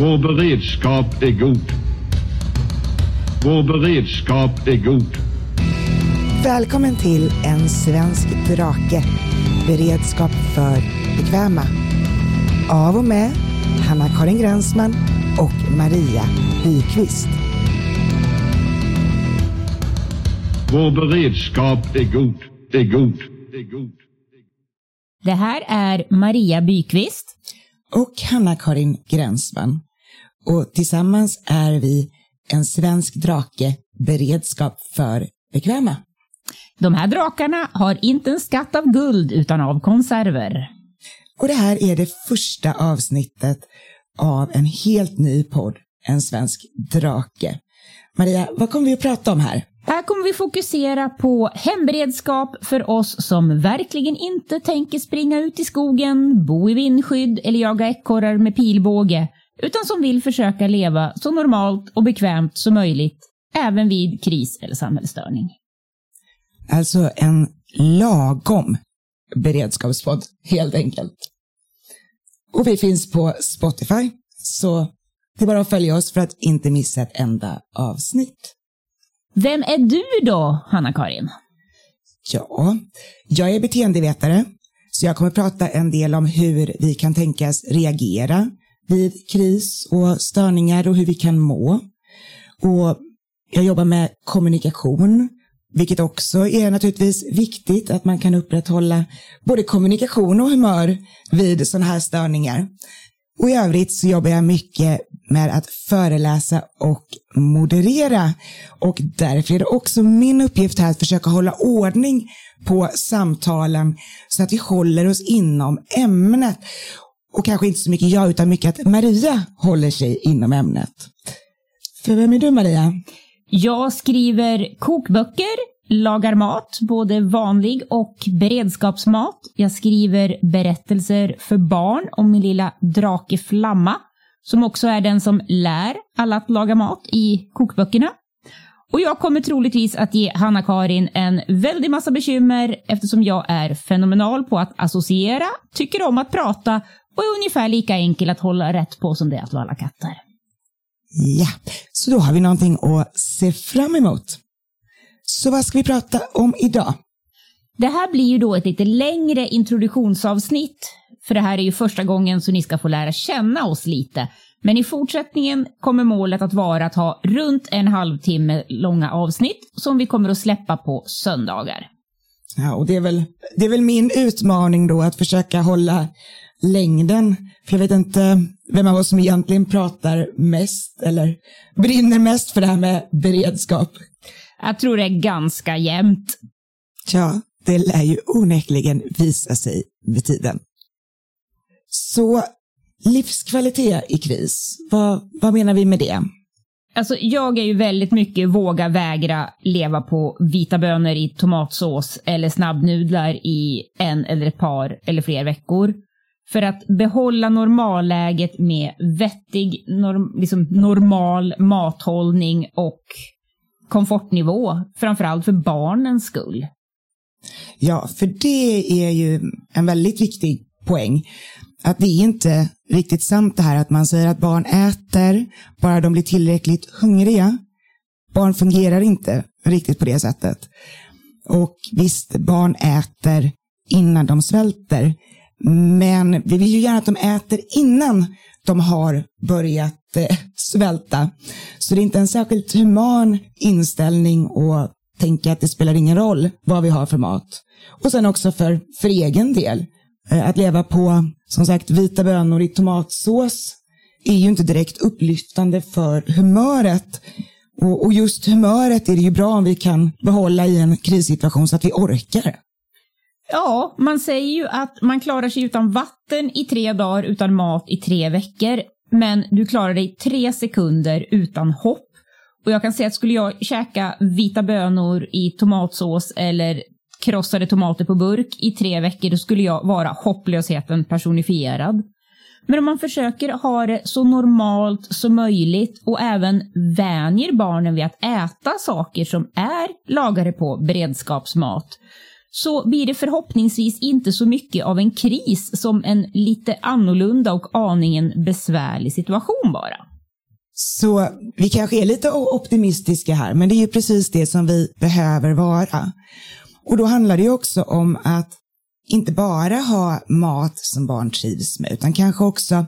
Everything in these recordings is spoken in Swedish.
Vår beredskap är god. Vår beredskap är god. Välkommen till En svensk drake. Beredskap för bekväma. Av och med Hanna-Karin Gränsman och Maria Byqvist. Vår beredskap är god. Är god. Är god. Det här är Maria Byqvist. Och Hanna-Karin Gränsman. Och tillsammans är vi En svensk drake. Beredskap för bekväma. De här drakarna har inte en skatt av guld utan av konserver. Och det här är det första avsnittet av en helt ny podd, En svensk drake. Maria, vad kommer vi att prata om här? Här kommer vi fokusera på hemberedskap för oss som verkligen inte tänker springa ut i skogen, bo i vindskydd eller jaga ekorrar med pilbåge, utan som vill försöka leva så normalt och bekvämt som möjligt, även vid kris eller samhällsstörning. Alltså en lagom beredskapspodd, helt enkelt. Och vi finns på Spotify, så det är bara att följa oss för att inte missa ett enda avsnitt. Vem är du då, Hanna-Karin? Ja, jag är beteendevetare, så jag kommer prata en del om hur vi kan tänkas reagera vid kris och störningar och hur vi kan må. Och jag jobbar med kommunikation, vilket också är naturligtvis viktigt att man kan upprätthålla både kommunikation och humör vid sådana här störningar. Och i övrigt så jobbar jag mycket med att föreläsa och moderera. Och därför är det också min uppgift här att försöka hålla ordning på samtalen så att vi håller oss inom ämnet. Och kanske inte så mycket jag utan mycket att Maria håller sig inom ämnet. För vem är du Maria? Jag skriver kokböcker, lagar mat, både vanlig och beredskapsmat. Jag skriver berättelser för barn om min lilla drake Flamma, som också är den som lär alla att laga mat i kokböckerna. Och jag kommer troligtvis att ge Hanna-Karin en väldig massa bekymmer eftersom jag är fenomenal på att associera, tycker om att prata och är ungefär lika enkel att hålla rätt på som det är att valla katter. Ja, så då har vi någonting att se fram emot. Så vad ska vi prata om idag? Det här blir ju då ett lite längre introduktionsavsnitt, för det här är ju första gången så ni ska få lära känna oss lite. Men i fortsättningen kommer målet att vara att ha runt en halvtimme långa avsnitt som vi kommer att släppa på söndagar. Ja, och det är, väl, det är väl min utmaning då att försöka hålla längden. För jag vet inte vem av oss som egentligen pratar mest eller brinner mest för det här med beredskap. Jag tror det är ganska jämnt. Ja, det lär ju onekligen visa sig med tiden. Så livskvalitet i kris, vad, vad menar vi med det? Alltså, jag är ju väldigt mycket våga vägra leva på vita bönor i tomatsås eller snabbnudlar i en eller ett par eller fler veckor. För att behålla normalläget med vettig, norm, liksom normal mathållning och komfortnivå, framförallt för barnens skull. Ja, för det är ju en väldigt viktig poäng. Att det är inte riktigt sant det här att man säger att barn äter bara de blir tillräckligt hungriga. Barn fungerar inte riktigt på det sättet. Och visst, barn äter innan de svälter. Men vi vill ju gärna att de äter innan de har börjat eh, svälta. Så det är inte en särskilt human inställning att tänka att det spelar ingen roll vad vi har för mat. Och sen också för, för egen del. Eh, att leva på, som sagt, vita bönor i tomatsås är ju inte direkt upplyftande för humöret. Och, och just humöret är det ju bra om vi kan behålla i en krissituation så att vi orkar. Ja, man säger ju att man klarar sig utan vatten i tre dagar, utan mat i tre veckor. Men du klarar dig tre sekunder utan hopp. Och jag kan säga att skulle jag käka vita bönor i tomatsås eller krossade tomater på burk i tre veckor, då skulle jag vara hopplösheten personifierad. Men om man försöker ha det så normalt som möjligt och även vänjer barnen vid att äta saker som är lagade på beredskapsmat, så blir det förhoppningsvis inte så mycket av en kris som en lite annorlunda och aningen besvärlig situation bara. Så vi kanske är lite optimistiska här, men det är ju precis det som vi behöver vara. Och då handlar det ju också om att inte bara ha mat som barn trivs med, utan kanske också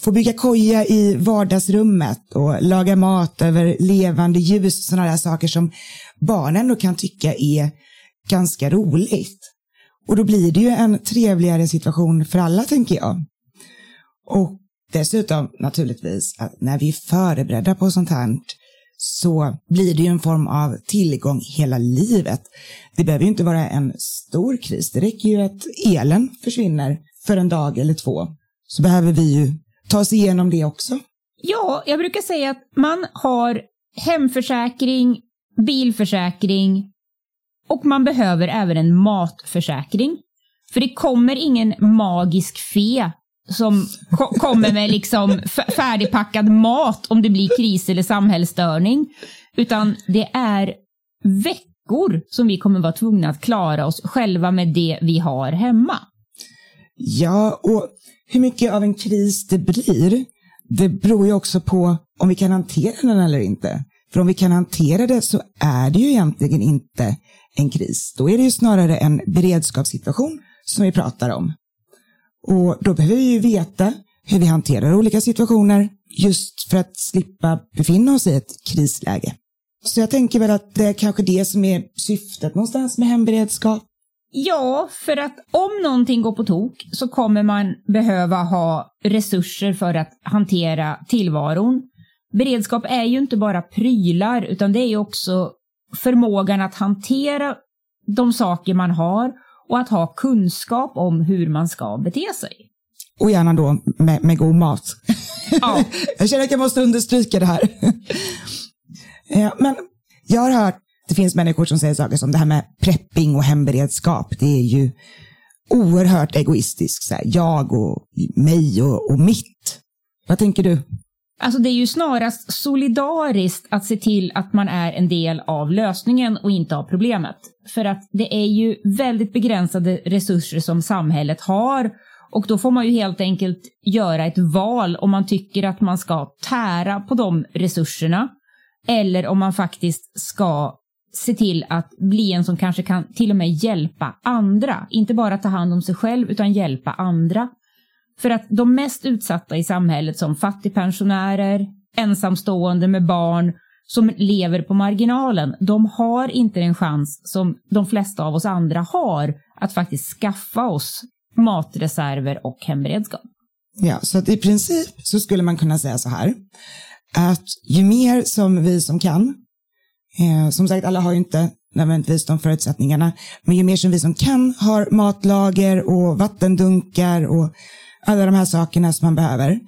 få bygga koja i vardagsrummet och laga mat över levande ljus, sådana där saker som barnen då kan tycka är ganska roligt. Och då blir det ju en trevligare situation för alla, tänker jag. Och dessutom naturligtvis att när vi är förberedda på sånt här så blir det ju en form av tillgång hela livet. Det behöver ju inte vara en stor kris. Det räcker ju att elen försvinner för en dag eller två. Så behöver vi ju ta oss igenom det också. Ja, jag brukar säga att man har hemförsäkring, bilförsäkring och man behöver även en matförsäkring. För det kommer ingen magisk fe som ko kommer med liksom färdigpackad mat om det blir kris eller samhällsstörning. Utan det är veckor som vi kommer vara tvungna att klara oss själva med det vi har hemma. Ja, och hur mycket av en kris det blir, det beror ju också på om vi kan hantera den eller inte. För om vi kan hantera det så är det ju egentligen inte en kris. Då är det ju snarare en beredskapssituation som vi pratar om. Och då behöver vi ju veta hur vi hanterar olika situationer just för att slippa befinna oss i ett krisläge. Så jag tänker väl att det är kanske det som är syftet någonstans med hemberedskap. Ja, för att om någonting går på tok så kommer man behöva ha resurser för att hantera tillvaron. Beredskap är ju inte bara prylar utan det är ju också förmågan att hantera de saker man har och att ha kunskap om hur man ska bete sig. Och gärna då med, med god mat. Ja. jag känner att jag måste understryka det här. Men jag har hört, det finns människor som säger saker som det här med prepping och hemberedskap. Det är ju oerhört egoistiskt. Så här, jag och mig och, och mitt. Vad tänker du? Alltså det är ju snarast solidariskt att se till att man är en del av lösningen och inte av problemet. För att det är ju väldigt begränsade resurser som samhället har och då får man ju helt enkelt göra ett val om man tycker att man ska tära på de resurserna eller om man faktiskt ska se till att bli en som kanske kan till och med hjälpa andra. Inte bara ta hand om sig själv utan hjälpa andra. För att de mest utsatta i samhället som fattigpensionärer, ensamstående med barn, som lever på marginalen, de har inte den chans som de flesta av oss andra har att faktiskt skaffa oss matreserver och hemberedskap. Ja, så att i princip så skulle man kunna säga så här, att ju mer som vi som kan, eh, som sagt alla har ju inte nödvändigtvis de förutsättningarna, men ju mer som vi som kan har matlager och vattendunkar och alla de här sakerna som man behöver,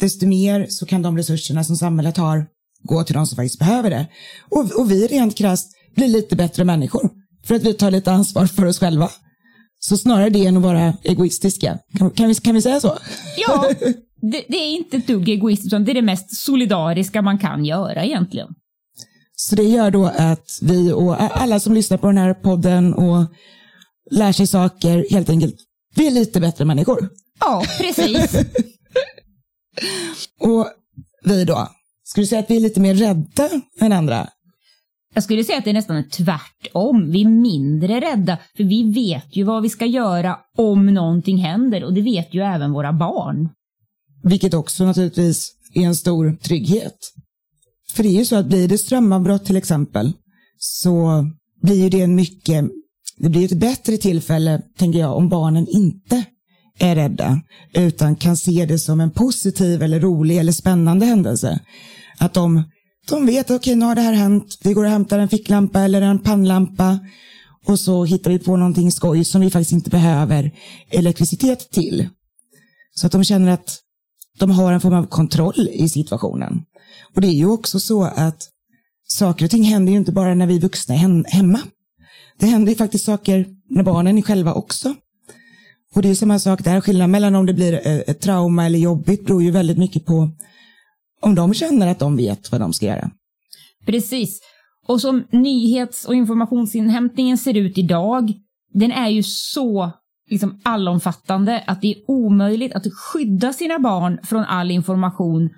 desto mer så kan de resurserna som samhället har gå till de som faktiskt behöver det. Och, och vi rent krasst blir lite bättre människor för att vi tar lite ansvar för oss själva. Så snarare det än att vara egoistiska. Kan, kan, vi, kan vi säga så? Ja, det, det, är inte ett dugg egoistiskt, utan det är det mest solidariska man kan göra egentligen. Så det gör då att vi och alla som lyssnar på den här podden och lär sig saker, helt enkelt, vi är lite bättre människor. Ja, precis. och vi då? Skulle du säga att vi är lite mer rädda än andra? Jag skulle säga att det är nästan tvärtom. Vi är mindre rädda, för vi vet ju vad vi ska göra om någonting händer och det vet ju även våra barn. Vilket också naturligtvis är en stor trygghet. För det är ju så att blir det strömavbrott till exempel så blir ju det en mycket, det blir ett bättre tillfälle, tänker jag, om barnen inte är rädda, utan kan se det som en positiv eller rolig eller spännande händelse. Att de, de vet, okej okay, nu har det här hänt, vi går och hämtar en ficklampa eller en pannlampa och så hittar vi på någonting skoj som vi faktiskt inte behöver elektricitet till. Så att de känner att de har en form av kontroll i situationen. Och det är ju också så att saker och ting händer ju inte bara när vi vuxna är hemma. Det händer ju faktiskt saker när barnen är själva också. Och det är samma sak där, skillnaden mellan om det blir eh, ett trauma eller jobbigt beror ju väldigt mycket på om de känner att de vet vad de ska göra. Precis. Och som nyhets och informationsinhämtningen ser ut idag, den är ju så liksom allomfattande att det är omöjligt att skydda sina barn från all information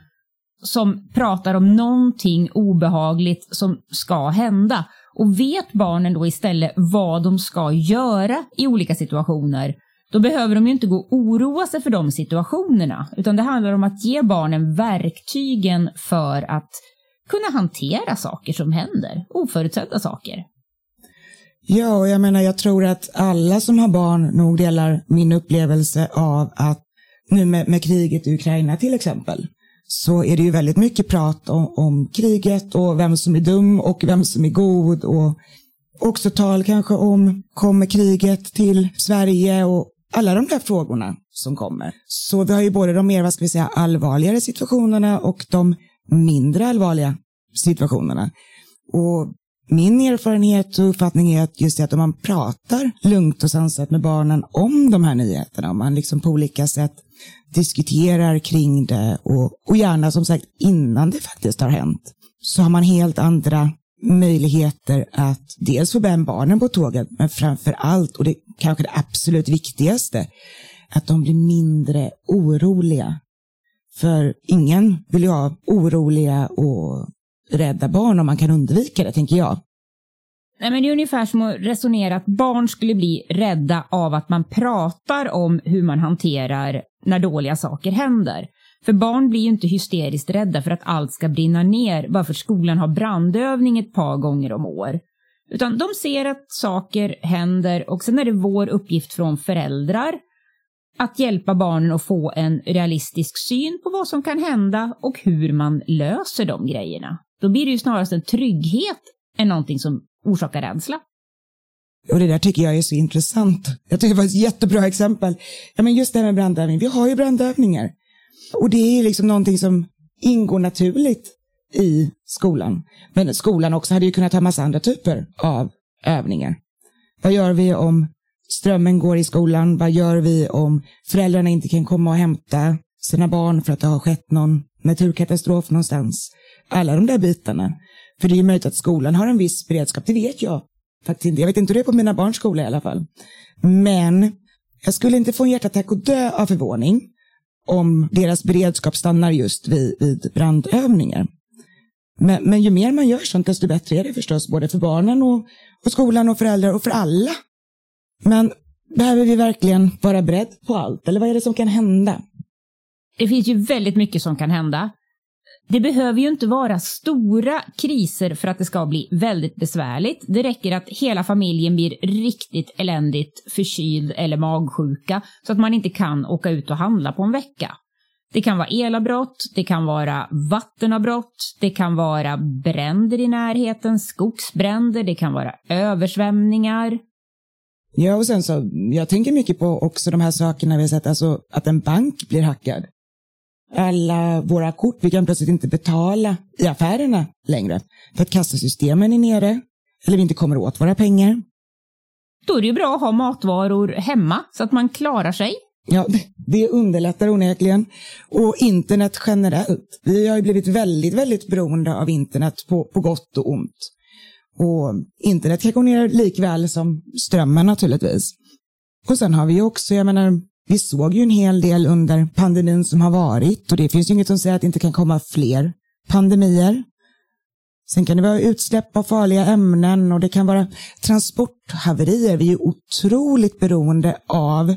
som pratar om någonting obehagligt som ska hända. Och vet barnen då istället vad de ska göra i olika situationer, då behöver de ju inte gå och oroa sig för de situationerna, utan det handlar om att ge barnen verktygen för att kunna hantera saker som händer, oförutsedda saker. Ja, och jag menar, jag tror att alla som har barn nog delar min upplevelse av att nu med, med kriget i Ukraina till exempel, så är det ju väldigt mycket prat om, om, kriget och vem som är dum och vem som är god och också tal kanske om kommer kriget till Sverige och alla de där frågorna som kommer. Så vi har ju både de mer, vad ska vi säga, allvarligare situationerna och de mindre allvarliga situationerna. Och min erfarenhet och uppfattning är att just det att om man pratar lugnt och sansat med barnen om de här nyheterna, om man liksom på olika sätt diskuterar kring det och, och gärna som sagt innan det faktiskt har hänt, så har man helt andra möjligheter att dels få med barnen på tåget, men framför allt, och det kanske det absolut viktigaste, att de blir mindre oroliga. För ingen vill ju ha oroliga och rädda barn om man kan undvika det, tänker jag. Nej, men det är ungefär som att resonera att barn skulle bli rädda av att man pratar om hur man hanterar när dåliga saker händer. För barn blir ju inte hysteriskt rädda för att allt ska brinna ner bara för att skolan har brandövning ett par gånger om år. Utan de ser att saker händer och sen är det vår uppgift från föräldrar att hjälpa barnen att få en realistisk syn på vad som kan hända och hur man löser de grejerna. Då blir det ju snarast en trygghet än någonting som orsakar rädsla. Och det där tycker jag är så intressant. Jag tycker det var ett jättebra exempel. Ja, men just det här med brandövning. Vi har ju brandövningar. Och det är liksom någonting som ingår naturligt i skolan. Men skolan också hade ju kunnat ha massa andra typer av övningar. Vad gör vi om strömmen går i skolan? Vad gör vi om föräldrarna inte kan komma och hämta sina barn för att det har skett någon naturkatastrof någonstans? Alla de där bitarna. För det är ju möjligt att skolan har en viss beredskap, det vet jag faktiskt inte. Jag vet inte hur det är på mina barns skola i alla fall. Men jag skulle inte få en hjärtattack och dö av förvåning om deras beredskap stannar just vid, vid brandövningar. Men, men ju mer man gör sånt, desto bättre är det förstås, både för barnen och, och skolan och föräldrar och för alla. Men behöver vi verkligen vara beredd på allt? Eller vad är det som kan hända? Det finns ju väldigt mycket som kan hända. Det behöver ju inte vara stora kriser för att det ska bli väldigt besvärligt. Det räcker att hela familjen blir riktigt eländigt förkyld eller magsjuka så att man inte kan åka ut och handla på en vecka. Det kan vara elavbrott, det kan vara vattenavbrott, det kan vara bränder i närheten, skogsbränder, det kan vara översvämningar. Ja, och sen så, jag tänker mycket på också de här sakerna vi har sett, alltså att en bank blir hackad alla våra kort. Vi kan plötsligt inte betala i affärerna längre för att kassasystemen är nere eller vi inte kommer åt våra pengar. Då är det ju bra att ha matvaror hemma så att man klarar sig. Ja, det underlättar onekligen. Och internet generellt. Vi har ju blivit väldigt, väldigt beroende av internet på, på gott och ont. Och internet kan gå ner likväl som strömmen naturligtvis. Och sen har vi ju också, jag menar, vi såg ju en hel del under pandemin som har varit och det finns ju inget som säger att det inte kan komma fler pandemier. Sen kan det vara utsläpp av farliga ämnen och det kan vara transporthaverier. Vi är otroligt beroende av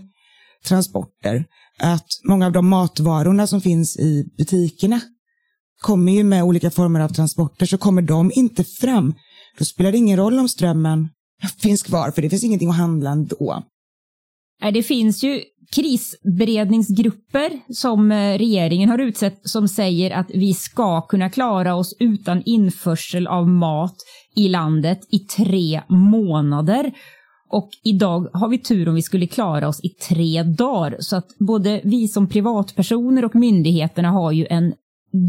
transporter. Att många av de matvarorna som finns i butikerna kommer ju med olika former av transporter, så kommer de inte fram, då spelar det ingen roll om strömmen finns kvar, för det finns ingenting att handla ändå. Eh, det finns ju krisberedningsgrupper som eh, regeringen har utsett som säger att vi ska kunna klara oss utan införsel av mat i landet i tre månader. Och idag har vi tur om vi skulle klara oss i tre dagar. Så att både vi som privatpersoner och myndigheterna har ju en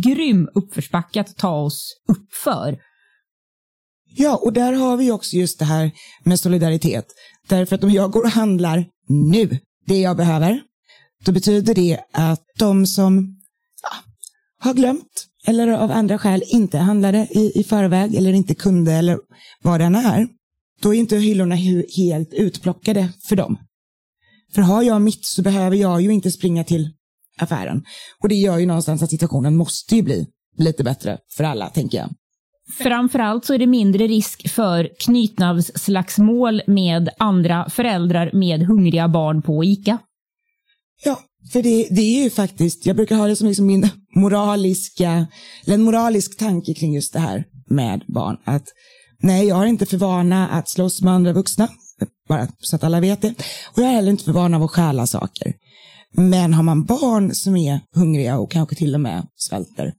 grym uppförsbacke att ta oss upp för. Ja, och där har vi också just det här med solidaritet. Därför att om jag går och handlar nu det jag behöver, då betyder det att de som ja, har glömt eller av andra skäl inte handlade i, i förväg eller inte kunde eller vad den är, då är inte hyllorna helt utplockade för dem. För har jag mitt så behöver jag ju inte springa till affären. Och det gör ju någonstans att situationen måste ju bli lite bättre för alla, tänker jag. Framförallt så är det mindre risk för knytnävsslagsmål med andra föräldrar med hungriga barn på ICA. Ja, för det, det är ju faktiskt, jag brukar ha det som liksom min moraliska, eller en moralisk tanke kring just det här med barn. Att nej, jag har inte för vana att slåss med andra vuxna, bara så att alla vet det. Och jag är heller inte för vana av att stjäla saker. Men har man barn som är hungriga och kanske till och med svälter,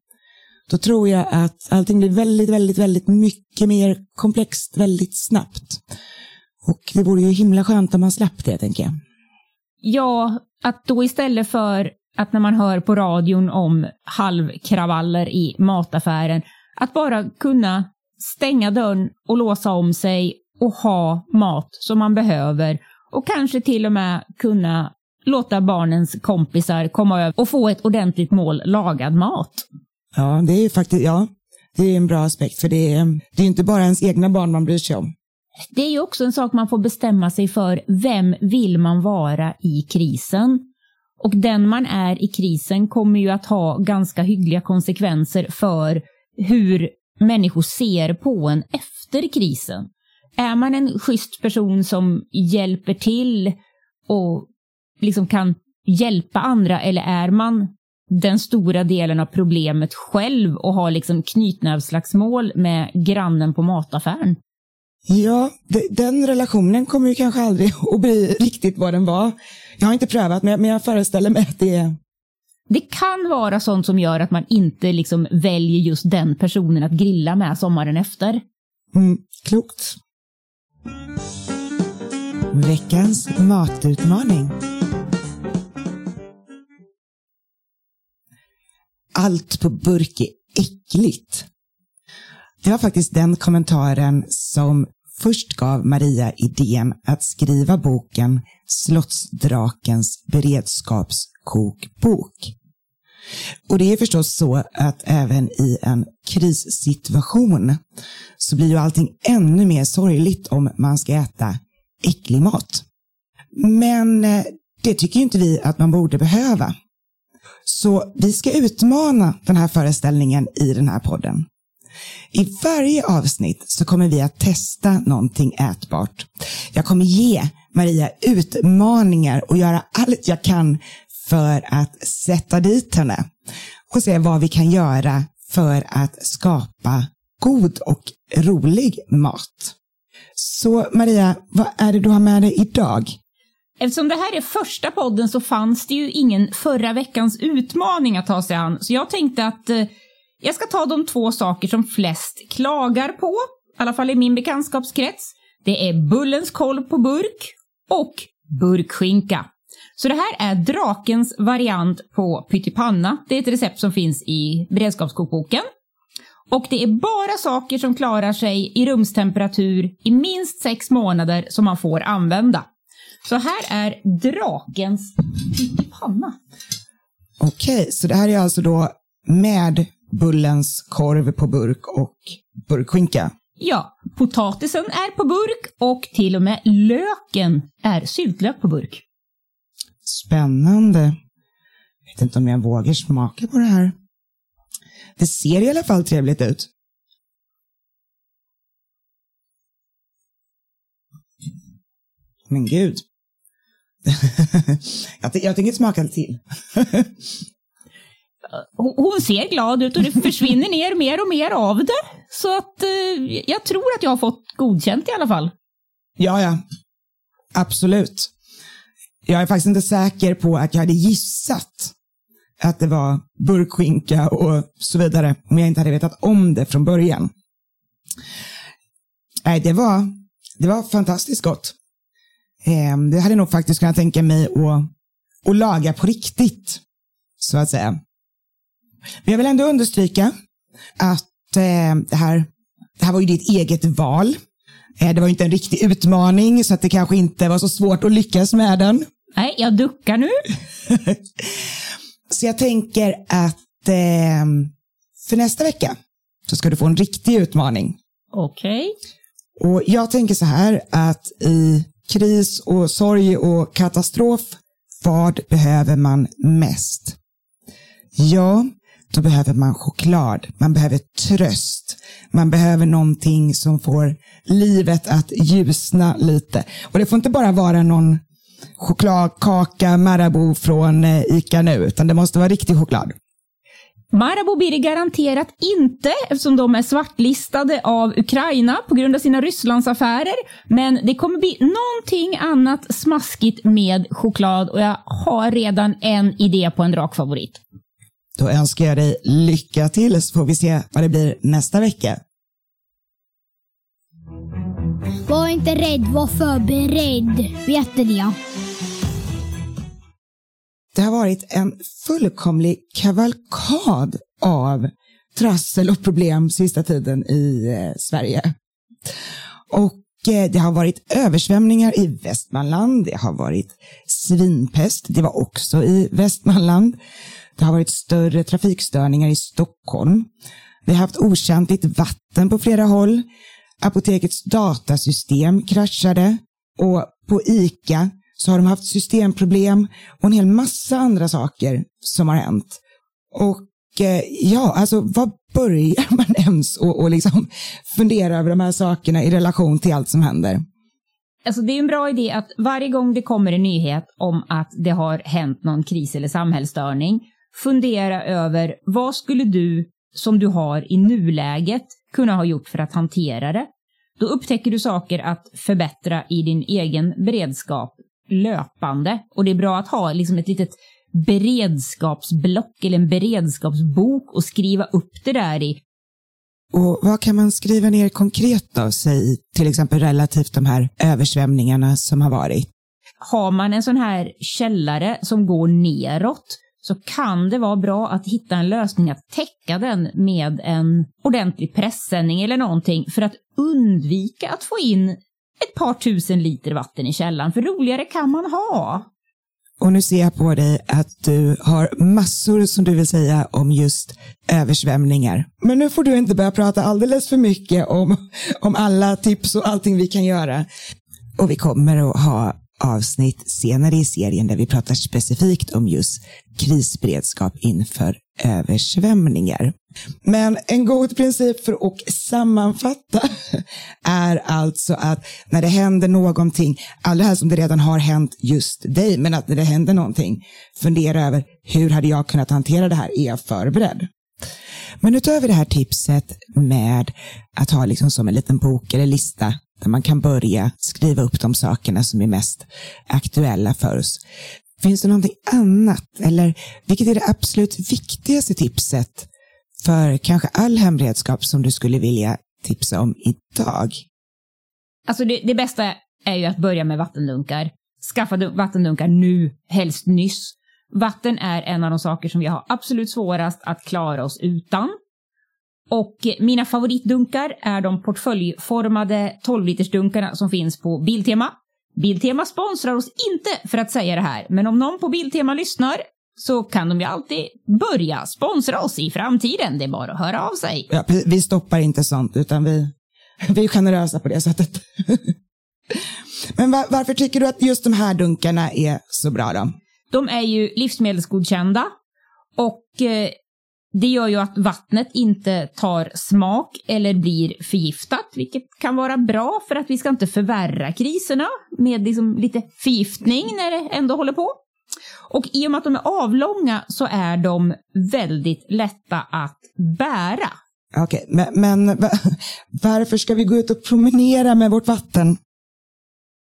då tror jag att allting blir väldigt, väldigt, väldigt mycket mer komplext väldigt snabbt. Och det vore ju himla skönt om man slapp det, tänker jag. Ja, att då istället för att när man hör på radion om halvkravaller i mataffären, att bara kunna stänga dörren och låsa om sig och ha mat som man behöver och kanske till och med kunna låta barnens kompisar komma över och få ett ordentligt mål lagad mat. Ja, det är faktiskt, ja, det är en bra aspekt för det är, det är inte bara ens egna barn man bryr sig om. Det är ju också en sak man får bestämma sig för. Vem vill man vara i krisen? Och den man är i krisen kommer ju att ha ganska hyggliga konsekvenser för hur människor ser på en efter krisen. Är man en schysst person som hjälper till och liksom kan hjälpa andra eller är man den stora delen av problemet själv och har liksom knytnävsslagsmål med grannen på mataffären? Ja, den relationen kommer ju kanske aldrig att bli riktigt vad den var. Jag har inte prövat, men jag föreställer mig att det är... Det kan vara sånt som gör att man inte liksom väljer just den personen att grilla med sommaren efter. Mm, klokt. Veckans matutmaning. Allt på burk är äckligt. Det var faktiskt den kommentaren som först gav Maria idén att skriva boken Slottsdrakens beredskapskokbok. Och det är förstås så att även i en krissituation så blir ju allting ännu mer sorgligt om man ska äta äcklig mat. Men eh, det tycker inte vi att man borde behöva. Så vi ska utmana den här föreställningen i den här podden. I varje avsnitt så kommer vi att testa någonting ätbart. Jag kommer ge Maria utmaningar och göra allt jag kan för att sätta dit henne och se vad vi kan göra för att skapa god och rolig mat. Så Maria, vad är det du har med dig idag? Eftersom det här är första podden så fanns det ju ingen förra veckans utmaning att ta sig an, så jag tänkte att eh, jag ska ta de två saker som flest klagar på, i alla fall i min bekantskapskrets. Det är Bullens kolv på burk och burkskinka. Så det här är drakens variant på pyttipanna. Det är ett recept som finns i beredskapskokboken. Och det är bara saker som klarar sig i rumstemperatur i minst sex månader som man får använda. Så här är drakens pyttipanna. Okej, så det här är alltså då med Bullens korv på burk och burkskinka. Ja, potatisen är på burk och till och med löken är syltlök på burk. Spännande. Jag vet inte om jag vågar smaka på det här. Det ser i alla fall trevligt ut. Men gud. jag, jag tänker smaka till. hon ser glad ut och det försvinner ner mer och mer av det. Så att eh, jag tror att jag har fått godkänt i alla fall. Ja, ja. Absolut. Jag är faktiskt inte säker på att jag hade gissat att det var burkskinka och så vidare om jag inte hade vetat om det från början. Nej, det var, det var fantastiskt gott. Ehm, det hade nog faktiskt kunnat tänka mig att, att laga på riktigt, så att säga. Men jag vill ändå understryka att eh, det, här, det här var ju ditt eget val. Eh, det var inte en riktig utmaning så att det kanske inte var så svårt att lyckas med den. Nej, jag duckar nu. så jag tänker att eh, För nästa vecka så ska du få en riktig utmaning. Okej. Och jag tänker så här att i kris och sorg och katastrof, vad behöver man mest? Ja, då behöver man choklad, man behöver tröst, man behöver någonting som får livet att ljusna lite. Och det får inte bara vara någon chokladkaka Marabou från eh, ICA nu, utan det måste vara riktig choklad. Marabou blir det garanterat inte eftersom de är svartlistade av Ukraina på grund av sina Rysslandsaffärer. Men det kommer bli någonting annat smaskigt med choklad och jag har redan en idé på en drakfavorit. Då önskar jag dig lycka till så får vi se vad det blir nästa vecka. Var inte rädd, var förberedd. Vet du det? Det har varit en fullkomlig kavalkad av trassel och problem sista tiden i eh, Sverige. Och eh, det har varit översvämningar i Västmanland, det har varit svinpest, det var också i Västmanland. Det har varit större trafikstörningar i Stockholm. Vi har haft okäntligt vatten på flera håll. Apotekets datasystem kraschade och på ICA så har de haft systemproblem och en hel massa andra saker som har hänt. Och eh, ja, alltså vad börjar man ens och, och liksom fundera över de här sakerna i relation till allt som händer? Alltså det är en bra idé att varje gång det kommer en nyhet om att det har hänt någon kris eller samhällsstörning, fundera över vad skulle du som du har i nuläget kunna ha gjort för att hantera det? Då upptäcker du saker att förbättra i din egen beredskap löpande. Och det är bra att ha liksom ett litet beredskapsblock eller en beredskapsbok och skriva upp det där i. Och vad kan man skriva ner konkret då, säg till exempel relativt de här översvämningarna som har varit? Har man en sån här källare som går neråt så kan det vara bra att hitta en lösning att täcka den med en ordentlig pressändning eller någonting för att undvika att få in ett par tusen liter vatten i källaren, för roligare kan man ha. Och nu ser jag på dig att du har massor som du vill säga om just översvämningar. Men nu får du inte börja prata alldeles för mycket om, om alla tips och allting vi kan göra. Och vi kommer att ha avsnitt senare i serien där vi pratar specifikt om just krisberedskap inför översvämningar. Men en god princip för att sammanfatta är alltså att när det händer någonting, allra här som det redan har hänt just dig, men att när det händer någonting, fundera över hur hade jag kunnat hantera det här? Är jag förberedd? Men utöver det här tipset med att ha liksom som en liten bok eller lista där man kan börja skriva upp de sakerna som är mest aktuella för oss. Finns det någonting annat eller vilket är det absolut viktigaste tipset för kanske all hemberedskap som du skulle vilja tipsa om idag? Alltså det, det bästa är ju att börja med vattendunkar. Skaffa vattendunkar nu, helst nyss. Vatten är en av de saker som vi har absolut svårast att klara oss utan. Och mina favoritdunkar är de portföljformade 12-litersdunkarna som finns på Biltema. Biltema sponsrar oss inte för att säga det här, men om någon på Biltema lyssnar så kan de ju alltid börja sponsra oss i framtiden. Det är bara att höra av sig. Ja, vi stoppar inte sånt, utan vi, vi är generösa på det sättet. men var, varför tycker du att just de här dunkarna är så bra då? De är ju livsmedelsgodkända och eh, det gör ju att vattnet inte tar smak eller blir förgiftat, vilket kan vara bra för att vi ska inte förvärra kriserna med liksom lite förgiftning när det ändå håller på. Och i och med att de är avlånga så är de väldigt lätta att bära. Okej, okay, men, men varför ska vi gå ut och promenera med vårt vatten?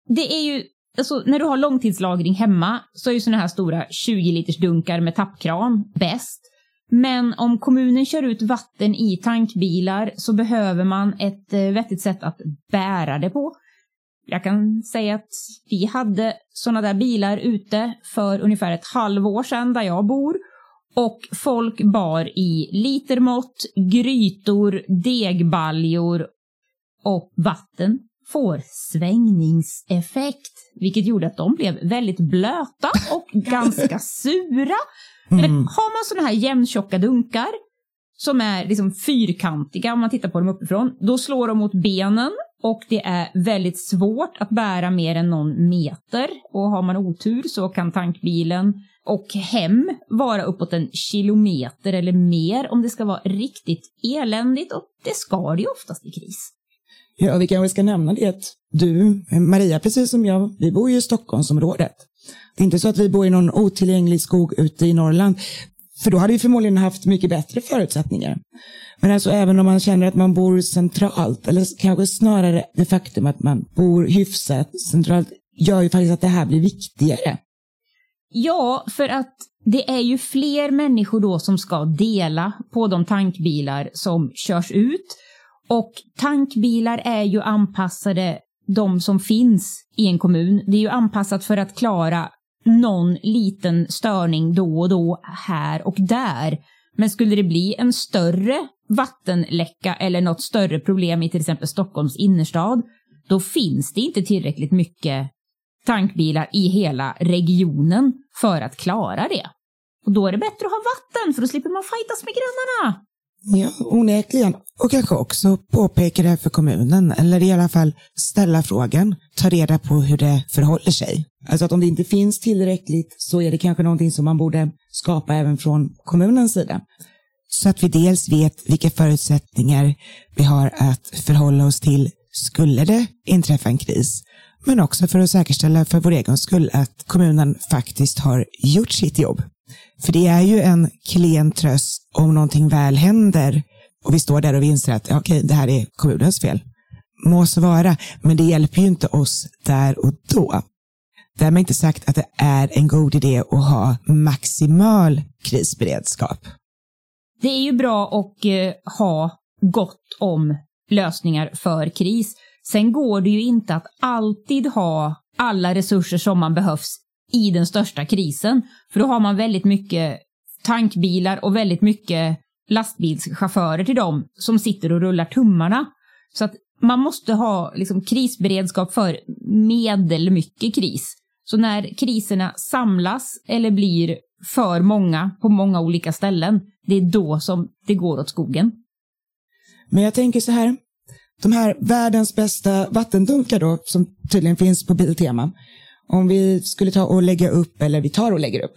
Det är ju, alltså när du har långtidslagring hemma så är ju sådana här stora 20 liters dunkar med tappkran bäst. Men om kommunen kör ut vatten i tankbilar så behöver man ett eh, vettigt sätt att bära det på. Jag kan säga att vi hade sådana där bilar ute för ungefär ett halvår sedan där jag bor och folk bar i litermått, grytor, degbaljor och vatten får svängningseffekt, vilket gjorde att de blev väldigt blöta och ganska sura. Mm. Eller har man sådana här jämntjocka dunkar som är liksom fyrkantiga om man tittar på dem uppifrån. Då slår de mot benen och det är väldigt svårt att bära mer än någon meter. Och har man otur så kan tankbilen och hem vara uppåt en kilometer eller mer om det ska vara riktigt eländigt och det ska det ju oftast i kris. Ja, vi kanske ska nämna det att du, Maria, precis som jag, vi bor ju i Stockholmsområdet. Det är inte så att vi bor i någon otillgänglig skog ute i Norrland, för då hade vi förmodligen haft mycket bättre förutsättningar. Men alltså även om man känner att man bor centralt, eller kanske snarare det faktum att man bor hyfsat centralt, gör ju faktiskt att det här blir viktigare. Ja, för att det är ju fler människor då som ska dela på de tankbilar som körs ut. Och tankbilar är ju anpassade, de som finns i en kommun, det är ju anpassat för att klara någon liten störning då och då här och där. Men skulle det bli en större vattenläcka eller något större problem i till exempel Stockholms innerstad, då finns det inte tillräckligt mycket tankbilar i hela regionen för att klara det. Och då är det bättre att ha vatten för då slipper man fightas med grannarna. Ja, onekligen. Och kanske också påpeka det för kommunen, eller i alla fall ställa frågan, ta reda på hur det förhåller sig. Alltså att om det inte finns tillräckligt så är det kanske någonting som man borde skapa även från kommunens sida. Så att vi dels vet vilka förutsättningar vi har att förhålla oss till skulle det inträffa en kris. Men också för att säkerställa för vår egen skull att kommunen faktiskt har gjort sitt jobb. För det är ju en klen tröst om någonting väl händer och vi står där och vi inser att okej, okay, det här är kommunens fel. Må så vara, men det hjälper ju inte oss där och då. Därmed inte sagt att det är en god idé att ha maximal krisberedskap. Det är ju bra att eh, ha gott om lösningar för kris. Sen går det ju inte att alltid ha alla resurser som man behövs i den största krisen. För då har man väldigt mycket tankbilar och väldigt mycket lastbilschaufförer till dem som sitter och rullar tummarna. Så att man måste ha liksom krisberedskap för medelmycket kris. Så när kriserna samlas eller blir för många på många olika ställen, det är då som det går åt skogen. Men jag tänker så här, de här världens bästa vattendunkar då, som tydligen finns på Biltema, om vi skulle ta och lägga upp, eller vi tar och lägger upp,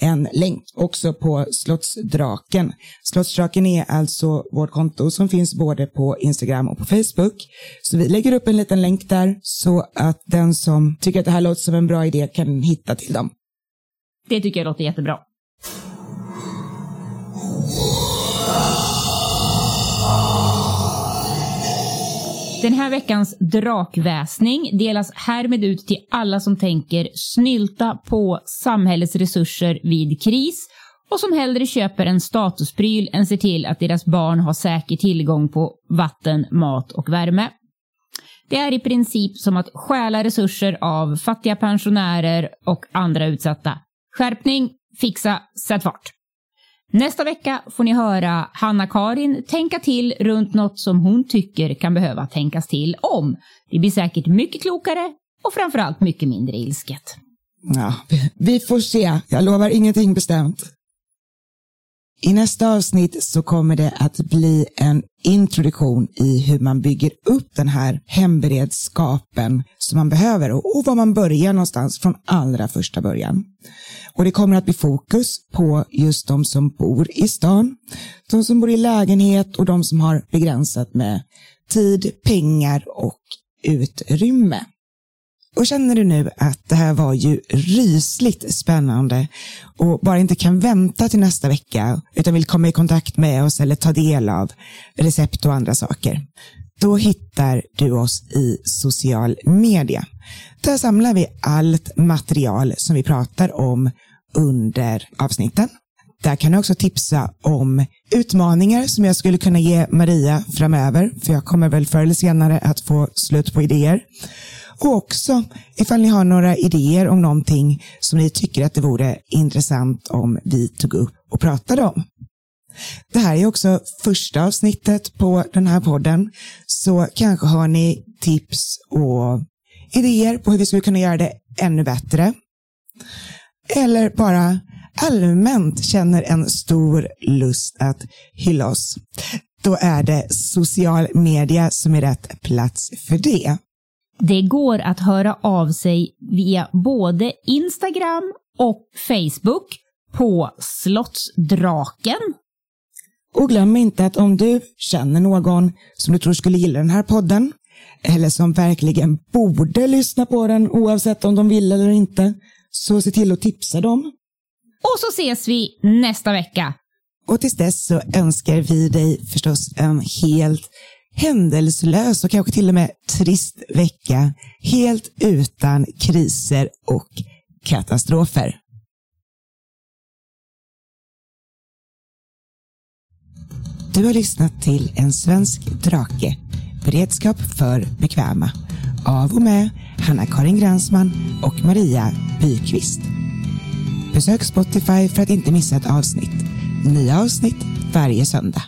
en länk också på Slottsdraken. Slottsdraken är alltså vårt konto som finns både på Instagram och på Facebook. Så vi lägger upp en liten länk där så att den som tycker att det här låter som en bra idé kan hitta till dem. Det tycker jag låter jättebra. Den här veckans drakväsning delas härmed ut till alla som tänker snylta på samhällets resurser vid kris och som hellre köper en statuspryl än ser till att deras barn har säker tillgång på vatten, mat och värme. Det är i princip som att stjäla resurser av fattiga pensionärer och andra utsatta. Skärpning, fixa, sätt fart. Nästa vecka får ni höra Hanna-Karin tänka till runt något som hon tycker kan behöva tänkas till om. Det blir säkert mycket klokare och framförallt mycket mindre ilsket. Ja, vi får se. Jag lovar ingenting bestämt. I nästa avsnitt så kommer det att bli en introduktion i hur man bygger upp den här hemberedskapen som man behöver och var man börjar någonstans från allra första början. Och det kommer att bli fokus på just de som bor i stan, de som bor i lägenhet och de som har begränsat med tid, pengar och utrymme. Och känner du nu att det här var ju rysligt spännande och bara inte kan vänta till nästa vecka utan vill komma i kontakt med oss eller ta del av recept och andra saker. Då hittar du oss i social media. Där samlar vi allt material som vi pratar om under avsnitten. Där kan du också tipsa om utmaningar som jag skulle kunna ge Maria framöver, för jag kommer väl förr eller senare att få slut på idéer. Och också ifall ni har några idéer om någonting som ni tycker att det vore intressant om vi tog upp och pratade om. Det här är också första avsnittet på den här podden, så kanske har ni tips och idéer på hur vi skulle kunna göra det ännu bättre. Eller bara allmänt känner en stor lust att hylla oss, då är det social media som är rätt plats för det. Det går att höra av sig via både Instagram och Facebook på Slottsdraken. Och glöm inte att om du känner någon som du tror skulle gilla den här podden, eller som verkligen borde lyssna på den oavsett om de vill eller inte, så se till att tipsa dem. Och så ses vi nästa vecka. Och tills dess så önskar vi dig förstås en helt händelselös och kanske till och med trist vecka, helt utan kriser och katastrofer. Du har lyssnat till En svensk drake, beredskap för bekväma, av och med Hanna-Karin Gränsman och Maria Byqvist. Besök Spotify för att inte missa ett avsnitt. Nya avsnitt varje söndag.